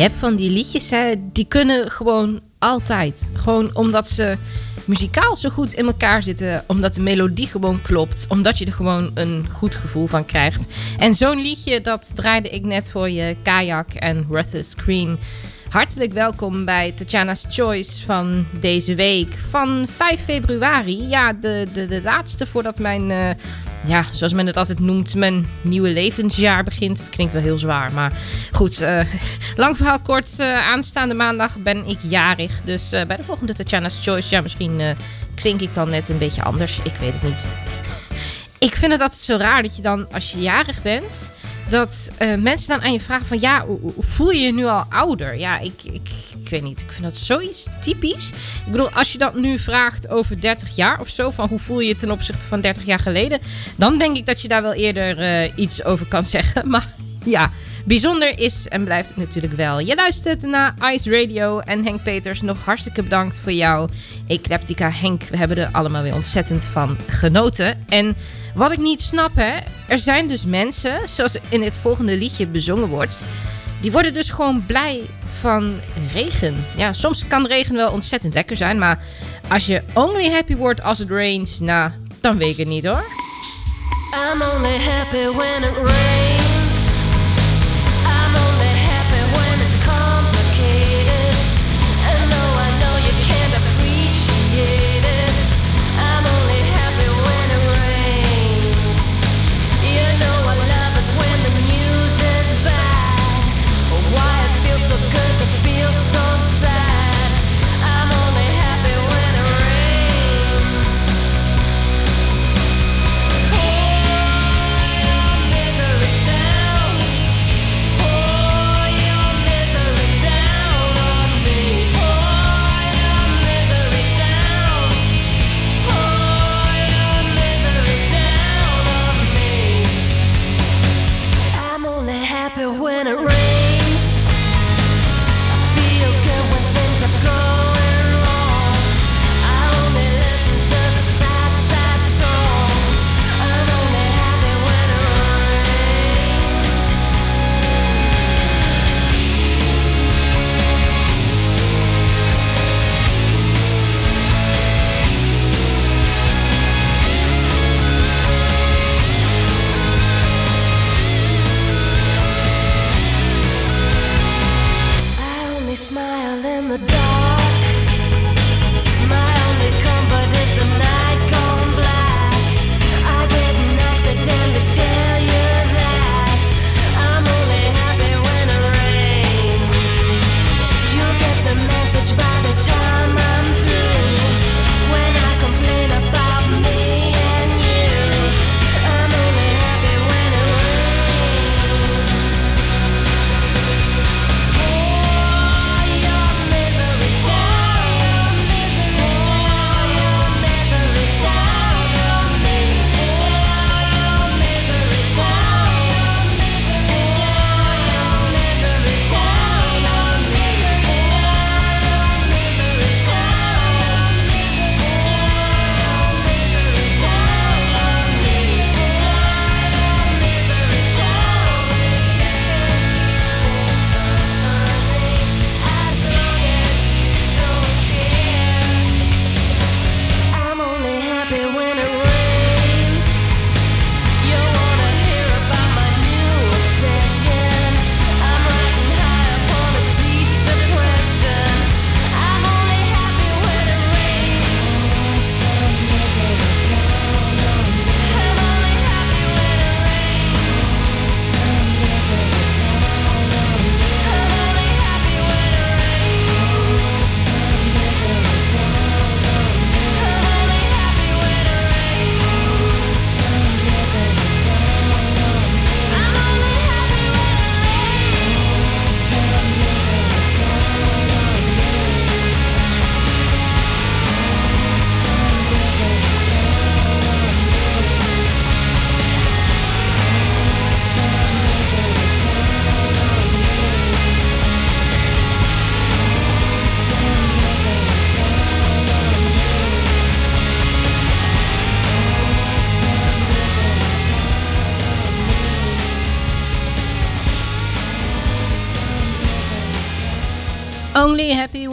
Hebt van die liedjes, hè, die kunnen gewoon altijd. Gewoon omdat ze muzikaal zo goed in elkaar zitten. Omdat de melodie gewoon klopt. Omdat je er gewoon een goed gevoel van krijgt. En zo'n liedje, dat draaide ik net voor je Kayak en Ruthless Screen. Hartelijk welkom bij Tatjana's Choice van deze week. Van 5 februari. Ja, de, de, de laatste voordat mijn, uh, ja, zoals men het altijd noemt, mijn nieuwe levensjaar begint. Het klinkt wel heel zwaar, maar goed. Uh, lang verhaal kort. Uh, aanstaande maandag ben ik jarig. Dus bij de volgende Tatjana's Choice, ja, misschien klink ik dan net een beetje anders. Ik weet het niet. ik vind het altijd zo raar dat je dan, als je jarig bent dat uh, mensen dan aan je vragen van... ja, voel je je nu al ouder? Ja, ik, ik, weet niet. Ik vind dat zoiets typisch. Ik bedoel, als je dat nu vraagt over 30 jaar of zo... van hoe voel je je ten opzichte van 30 jaar geleden... dan denk ik dat je daar wel eerder uh, iets over kan zeggen. Maar ja, bijzonder is en blijft natuurlijk wel. Je luistert naar Ice Radio en Henk Peters. Nog hartstikke bedankt voor jou. Ecleptica Henk, we hebben er allemaal weer ontzettend van genoten. En wat ik niet snap, hè, er zijn dus mensen, zoals in het volgende liedje bezongen wordt, die worden dus gewoon blij van regen. Ja, soms kan regen wel ontzettend lekker zijn, maar als je only happy wordt als het rains, nou, dan weet ik het niet hoor. I'm only happy when it rains. and it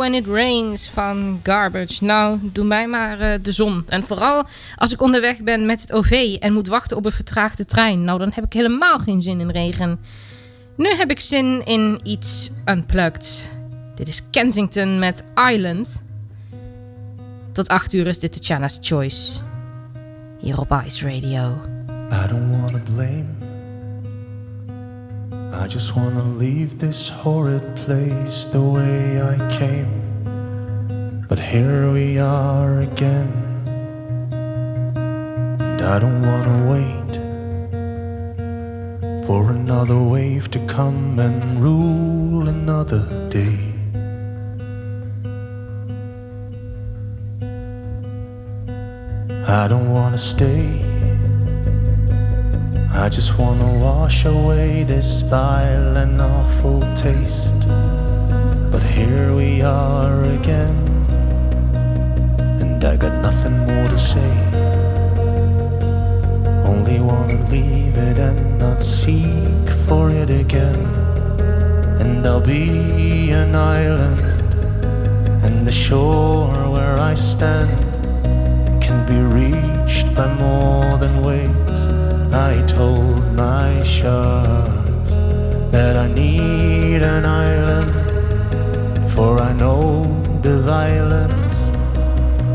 When It Rains van Garbage. Nou, doe mij maar eh, de zon. En vooral als ik onderweg ben met het OV en moet wachten op een vertraagde trein. Nou, dan heb ik helemaal geen zin in regen. Nu heb ik zin in iets unplugged. Dit is Kensington met Island. Tot 8 uur is dit Tatjana's Choice. Hier op Ice Radio. I don't wanna blame. I just wanna leave this horrid place the way I came. But here we are again. And I don't wanna wait for another wave to come and rule another day. I don't wanna stay. I just wanna wash away this vile and awful taste. But here we are again, and I got nothing more to say. Only wanna leave it and not seek for it again. And I'll be an island, and the shore where I stand can be reached by more than waves. I told my sharks that I need an island, for I know the violence,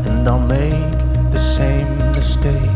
and I'll make the same mistakes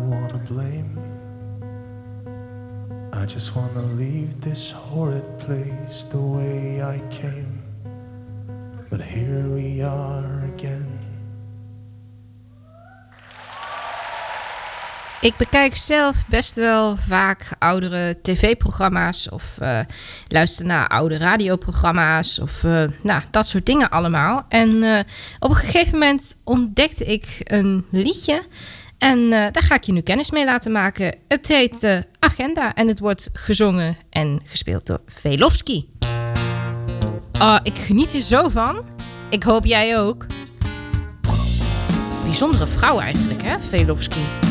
wanna blame. I just wanna leave this horrid place the way I came. But here we are again. Ik bekijk zelf best wel vaak oudere tv-programma's of eh, luister naar oude radioprogramma's of eh, nou, dat soort dingen allemaal. En eh, op een gegeven moment ontdekte ik een liedje en eh, daar ga ik je nu kennis mee laten maken. Het heet eh, Agenda en het wordt gezongen en gespeeld door Velofsky. Uh, ah, ik geniet er zo van. Ik hoop jij ook. Bijzondere vrouw eigenlijk, hè, Velofsky.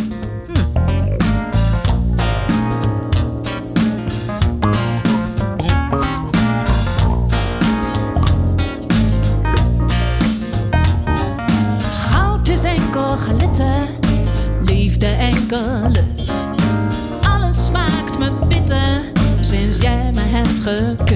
terug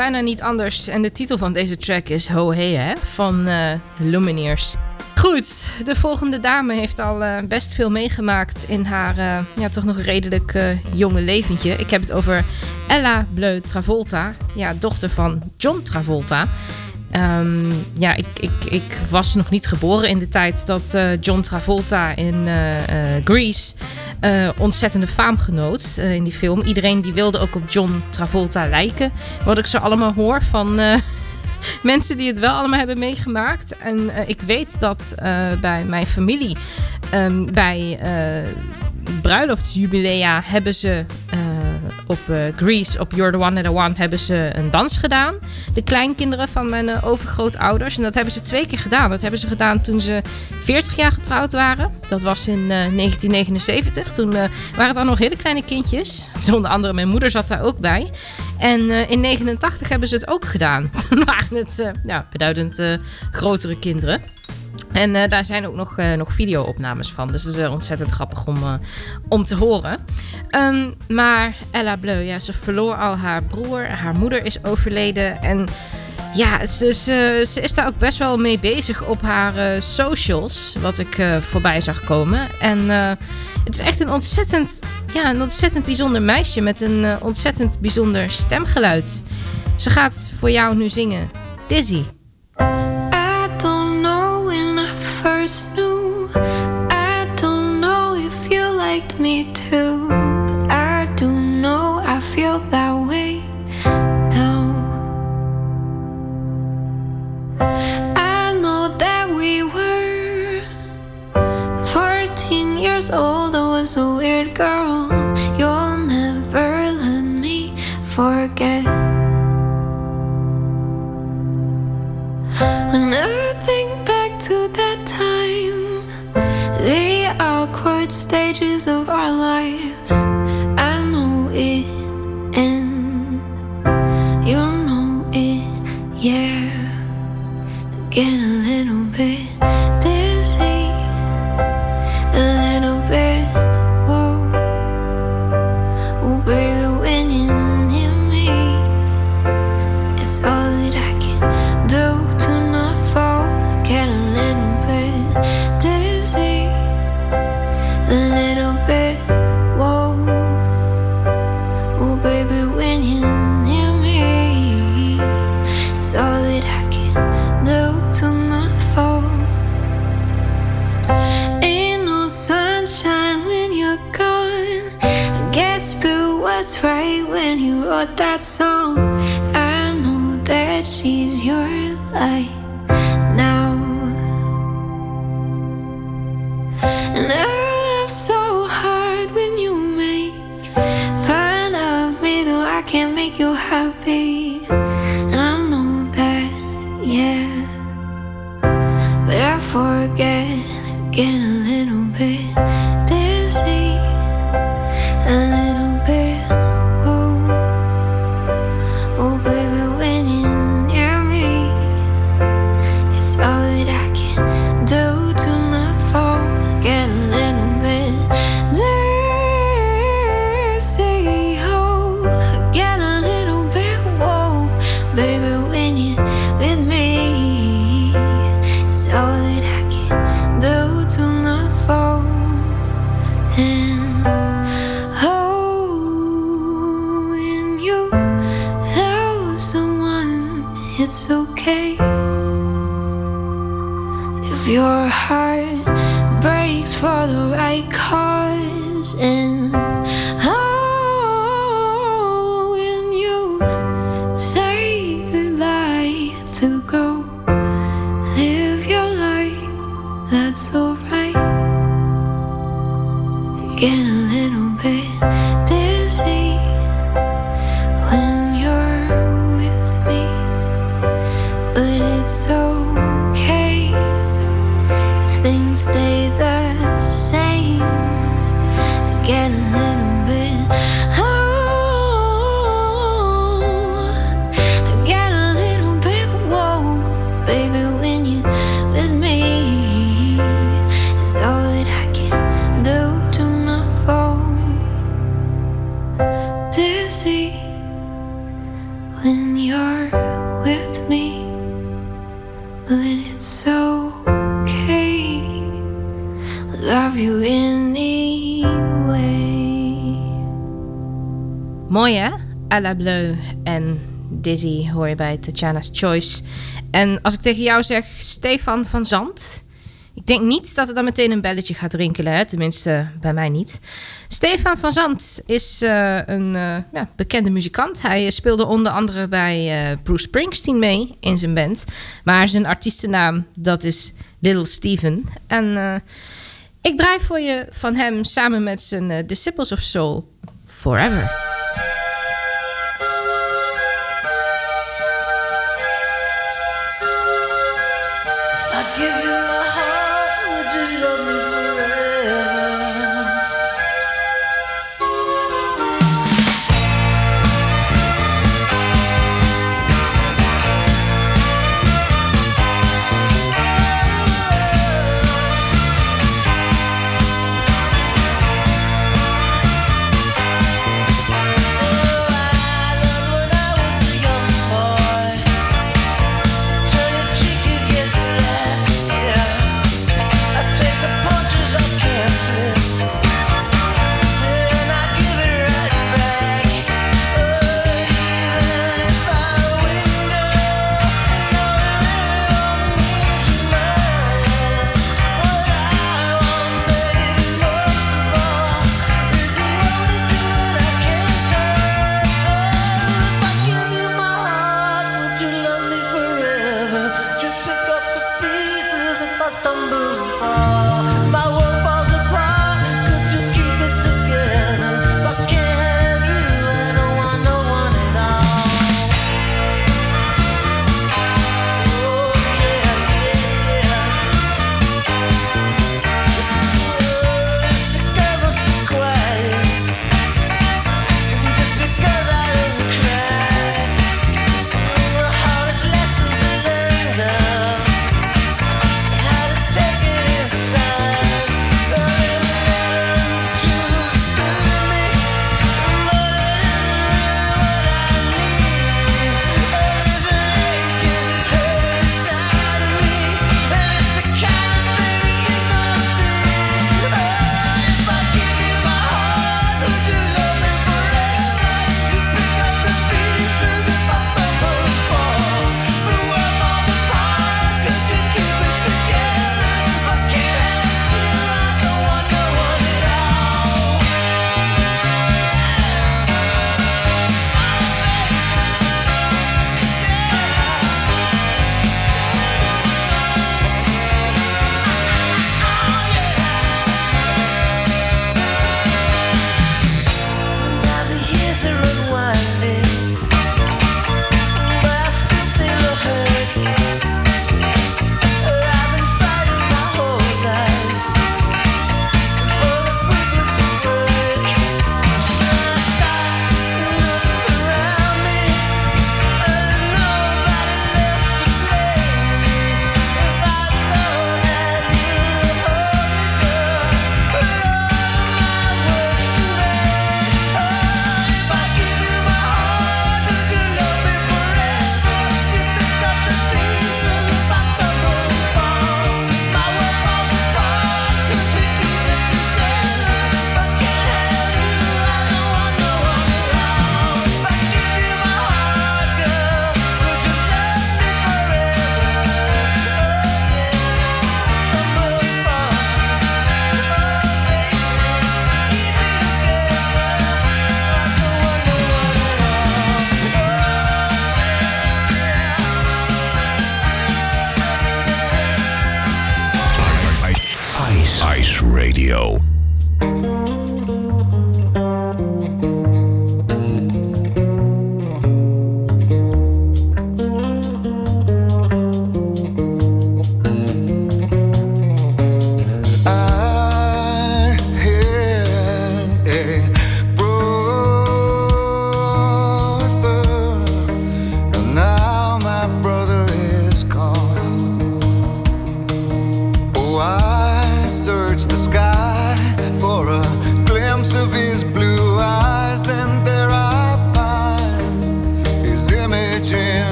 bijna niet anders. En de titel van deze track is Ho Hey hè, van eh Lumineers. Goed, de volgende dame heeft al eh, best veel meegemaakt in haar eh, ja, toch nog redelijk jonge leventje. Ik heb het over Ella Bleu Travolta, ja, dochter van John Travolta. Ehm, ja, ik, ik, ik was nog niet geboren in de tijd dat eh, John Travolta in eh, eh, Grease eh, ontzettende faam genoot in die film. Iedereen die wilde ook op John Travolta lijken. Wat ik zo allemaal hoor van mensen die het wel allemaal hebben meegemaakt. En ik weet dat bij mijn familie, ehm, bij bruiloftsjubilea, hebben ze op eh, Grease, op You're the One that I Want, hebben ze een dans gedaan. De kleinkinderen van mijn eh, overgrootouders. En dat hebben ze twee keer gedaan. Dat hebben ze gedaan toen ze 40 jaar getrouwd waren. Dat was in eh, 1979. Toen eh, waren het al nog hele kleine kindjes. Dus onder andere mijn moeder zat daar ook bij. En in 89 hebben ze het ook gedaan. Toen waren het eh, ja, beduidend grotere kinderen. En eh, daar zijn ook nog, eh, nog video-opnames van. Dus dat is eh, ontzettend grappig om, om te horen. Ehm, maar Ella Bleu, ja, ze verloor al haar broer. Haar moeder is overleden. En ja, ze, ze, ze is daar ook best wel mee bezig op haar socials. Wat ik voorbij zag komen. En het is echt een ontzettend, ja, een ontzettend bijzonder meisje. Met een ontzettend bijzonder stemgeluid. Ze gaat voor jou nu zingen. Dizzy. 14 years old. I was a weird girl. You'll never let me forget. When I think back to that time, the awkward stages of our lives, it's okay. If your heart breaks for the right cause, and oh, when you say goodbye to go live your life, that's alright. Get a little bit Mooi hè? À la Bleu en Dizzy hoor je bij Tatjana's Choice. En als ik tegen jou zeg Stefan van Zand... Ik denk niet dat er dan meteen een belletje gaat rinkelen. Hè? Tenminste, bij mij niet. Stefan van Zand is eh, een eh, ja, bekende muzikant. Hij speelde onder andere bij eh, Bruce Springsteen mee in zijn band. Maar zijn artiestennaam, dat is Little Steven. En ik draai voor je van hem samen met zijn Disciples of Soul Forever.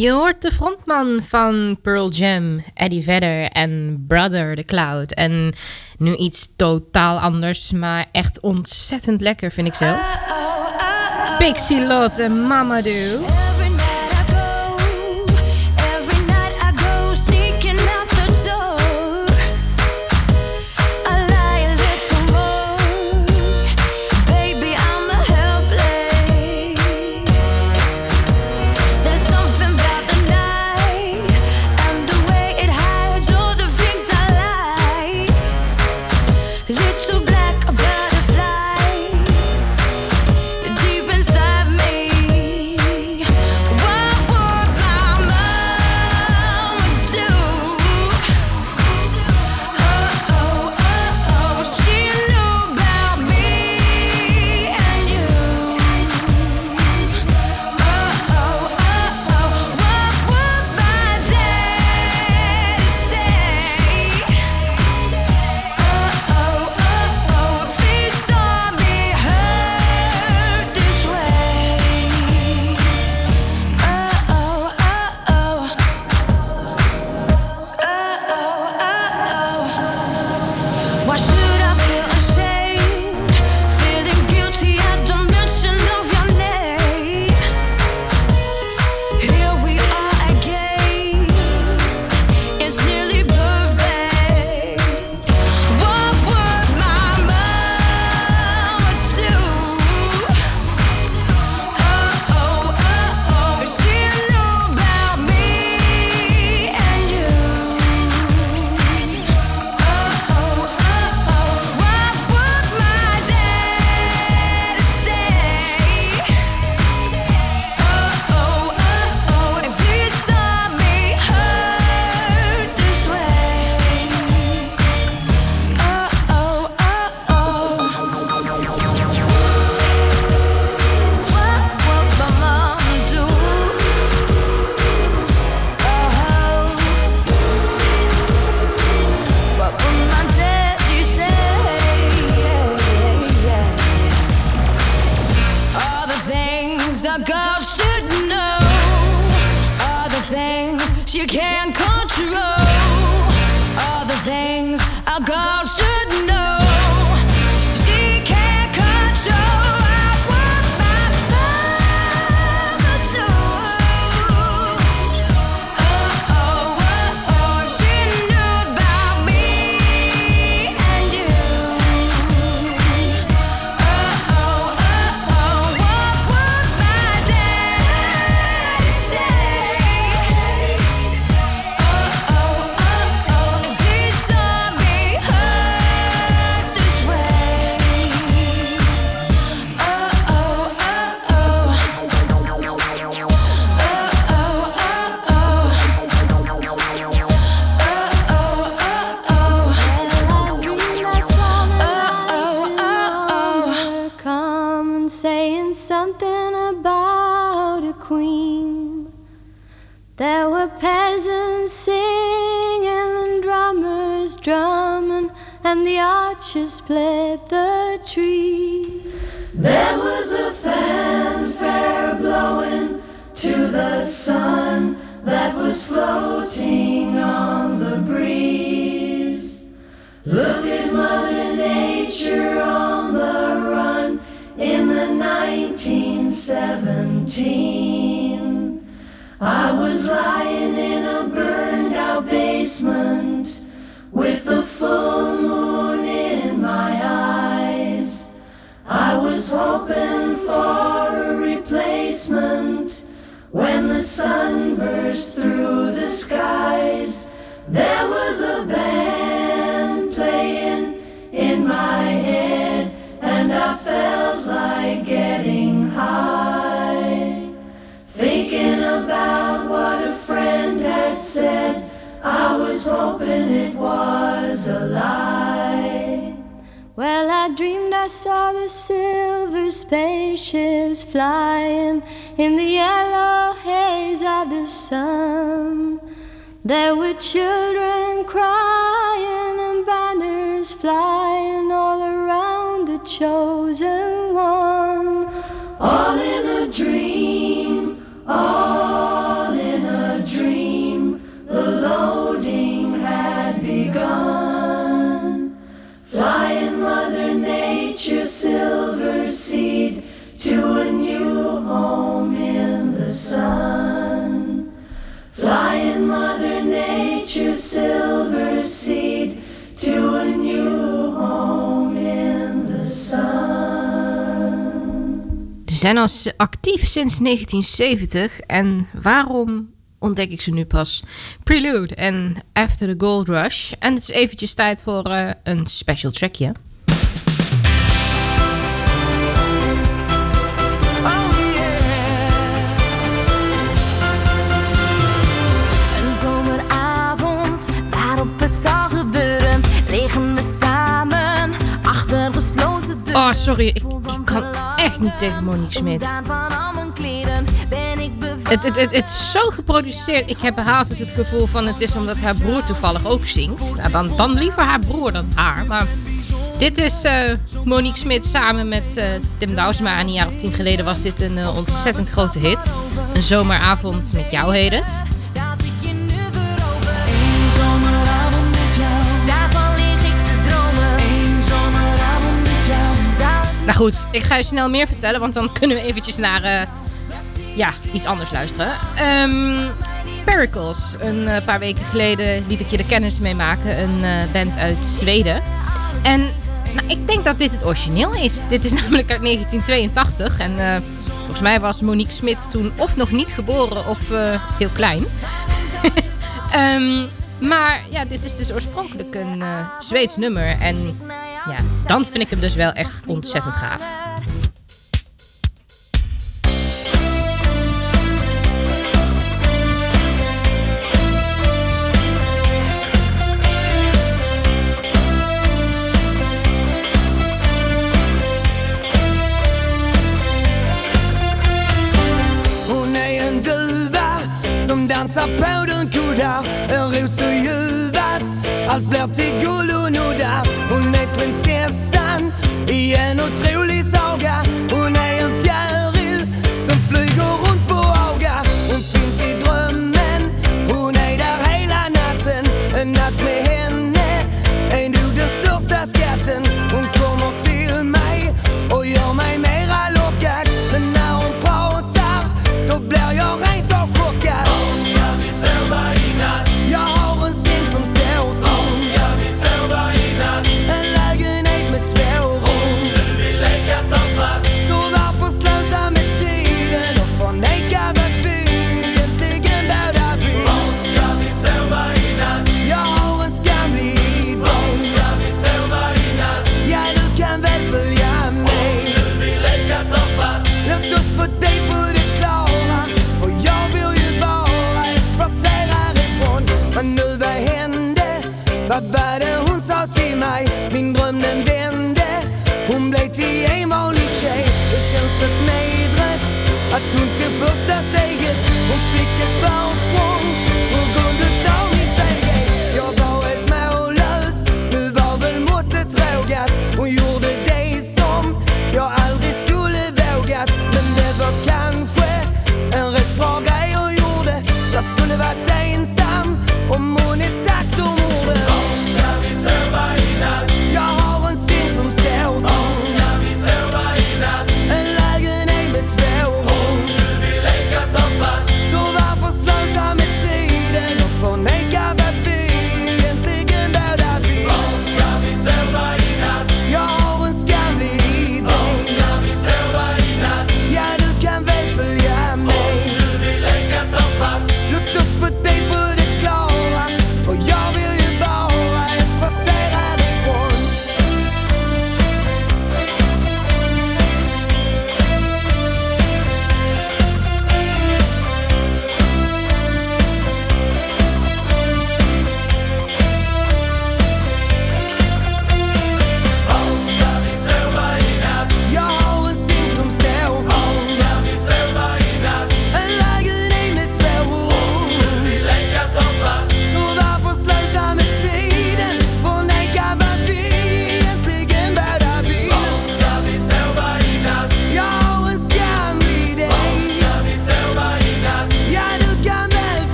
Je hoort de frontman van Pearl Jam, Eddie Vedder en Brother the Cloud. En nu iets totaal anders, maar echt ontzettend lekker vind ik zelf. Pixie Lot en Mamadou. was lying in a burned out basement with the full moon in my eyes. I was hoping for a replacement when the sun burst through the skies. There was a band playing in my I said, I was hoping it was a lie. Well, I dreamed I saw the silver spaceships flying in the yellow haze of the sun. There were children crying and banners flying all around the chosen one. All in a dream, all. Zijn al actief sinds 1970 en waarom ontdek ik ze nu pas? Prelude en After the Gold Rush. En het is eventjes tijd voor eh, een special trackje. Sorry, ik, ik kan echt niet tegen Monique Smit. Het, het, het, het is zo geproduceerd. Ik heb altijd het gevoel van het is omdat haar broer toevallig ook zingt. Nou, dan, dan liever haar broer dan haar. Maar dit is eh, Monique Smit samen met eh, Tim Douwsma. Een jaar of tien geleden was dit een eh, ontzettend grote hit. Een zomeravond met jou heet het. Nou goed, ik ga je snel meer vertellen, want dan kunnen we eventjes naar eh, ja, iets anders luisteren. Ehm Pericles, een eh, paar weken geleden liet ik je de kennis mee maken. Een eh, band uit Zweden. En nou, ik denk dat dit het origineel is. Dit is namelijk uit 1982. En volgens mij was Monique Smit toen of nog niet geboren of heel klein. Ehm, maar ja, dit is dus oorspronkelijk een eh, Zweeds nummer. En ja, dan vind ik hem dus wel echt ontzettend gaaf. Som dansar på den kuddar En ros och ljuvat, allt blir till guld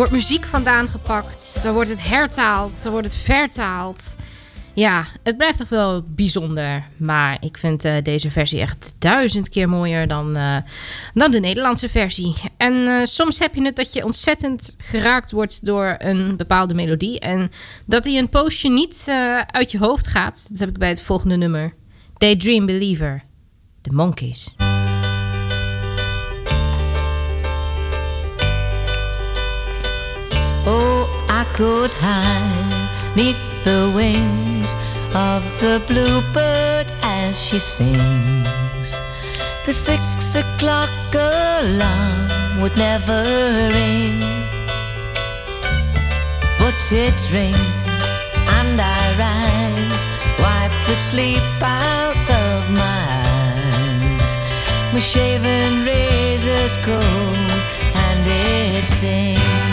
wordt muziek vandaan gepakt. Dan wordt het hertaald. Dan wordt het vertaald. Ja, het blijft toch wel bijzonder. Maar ik vind eh, deze versie echt duizend keer mooier dan, eh, dan de Nederlandse versie. En eh, soms heb je het dat je ontzettend geraakt wordt door een bepaalde melodie. En dat die een poosje niet uit je hoofd gaat. Dat heb ik bij het volgende nummer. Daydream Believer. De Monkeys. Could hide neath the wings of the bluebird as she sings. The six o'clock alarm would never ring, but it rings and I rise, wipe the sleep out of my eyes. My shaven razor's cold and it stings.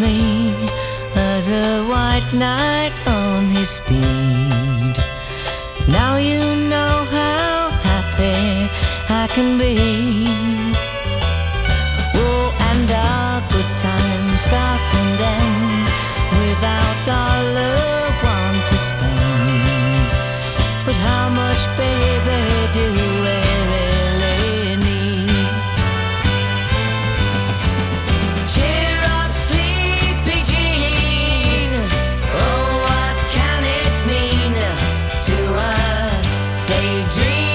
Me as a white knight on his steed. Now you know how happy I can be. Oh, and our good time starts and ends without dollar one to spend. But how much, baby, do daydream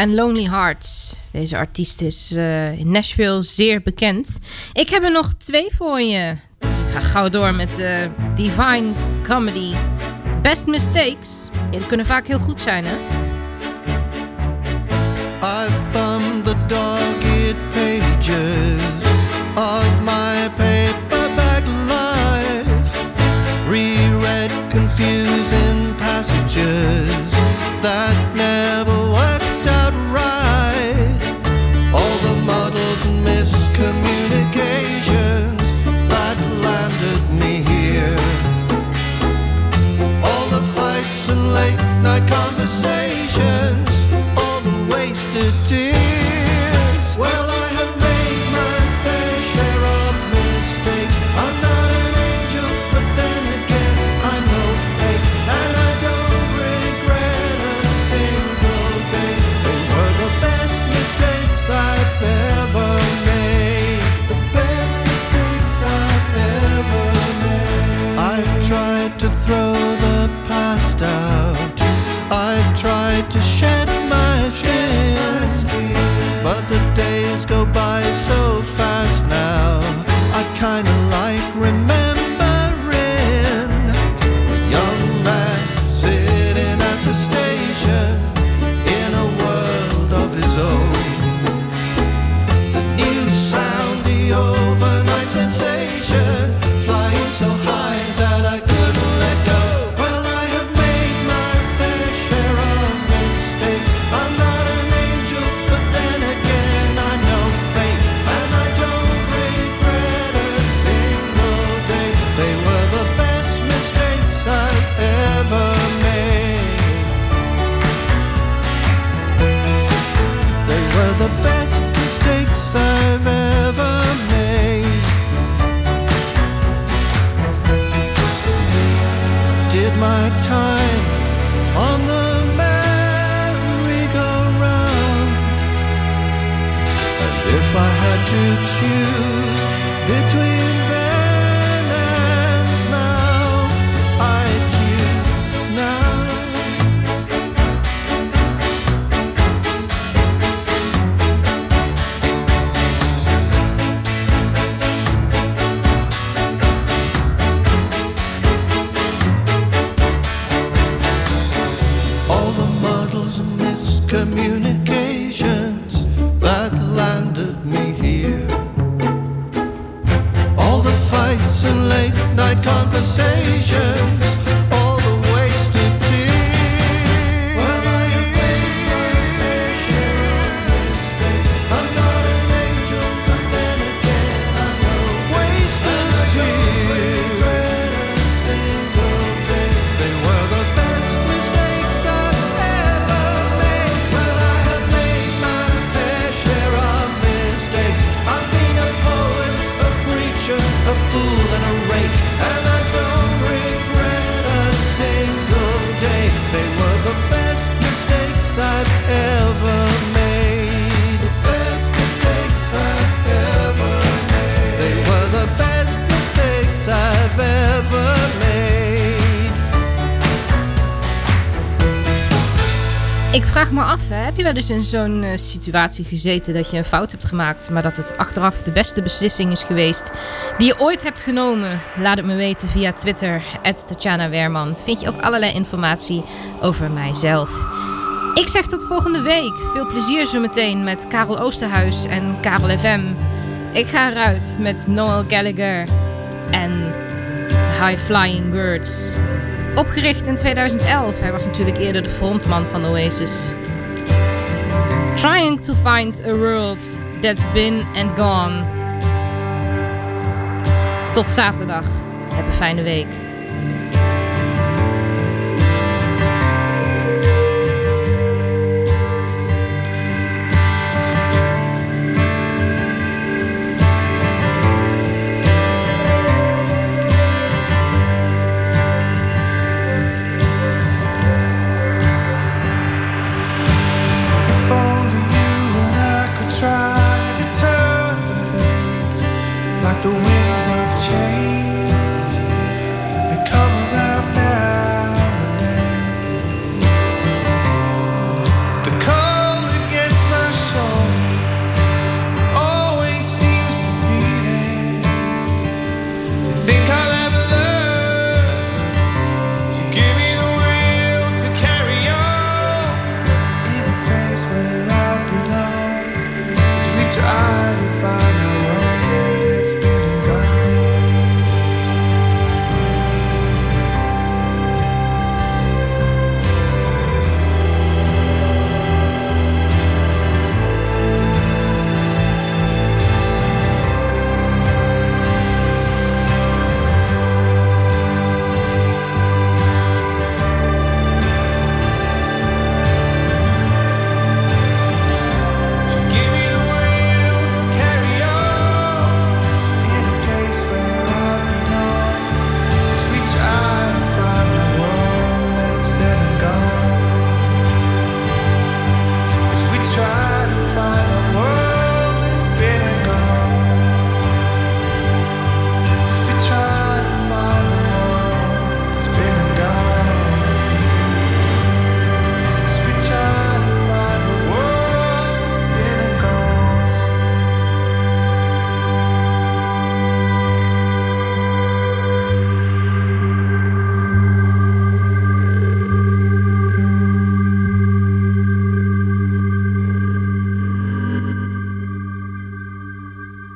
en Lonely Hearts. Deze artiest is eh, in Nashville zeer bekend. Ik heb er nog twee voor je. Dus ik ga gauw door met eh, Divine Comedy. Best mistakes. Die kunnen vaak heel goed zijn, hè? I've thumbed the dogged pages of my paperback life. Reread confusing passages. wel eens dus in zo'n eh, situatie gezeten dat je een fout hebt gemaakt, maar dat het achteraf de beste beslissing is geweest die je ooit hebt genomen? Laat het me weten via Twitter, Tatjana Werman. Vind je ook allerlei informatie over mijzelf. Ik zeg tot volgende week. Veel plezier zometeen met Karel Oosterhuis en Karel FM. Ik ga eruit met Noel Gallagher en High Flying Birds. Opgericht in 2011. Hij was natuurlijk eerder de frontman van Oasis trying to find a world that's been and gone. Tot zaterdag. Heb een fijne week.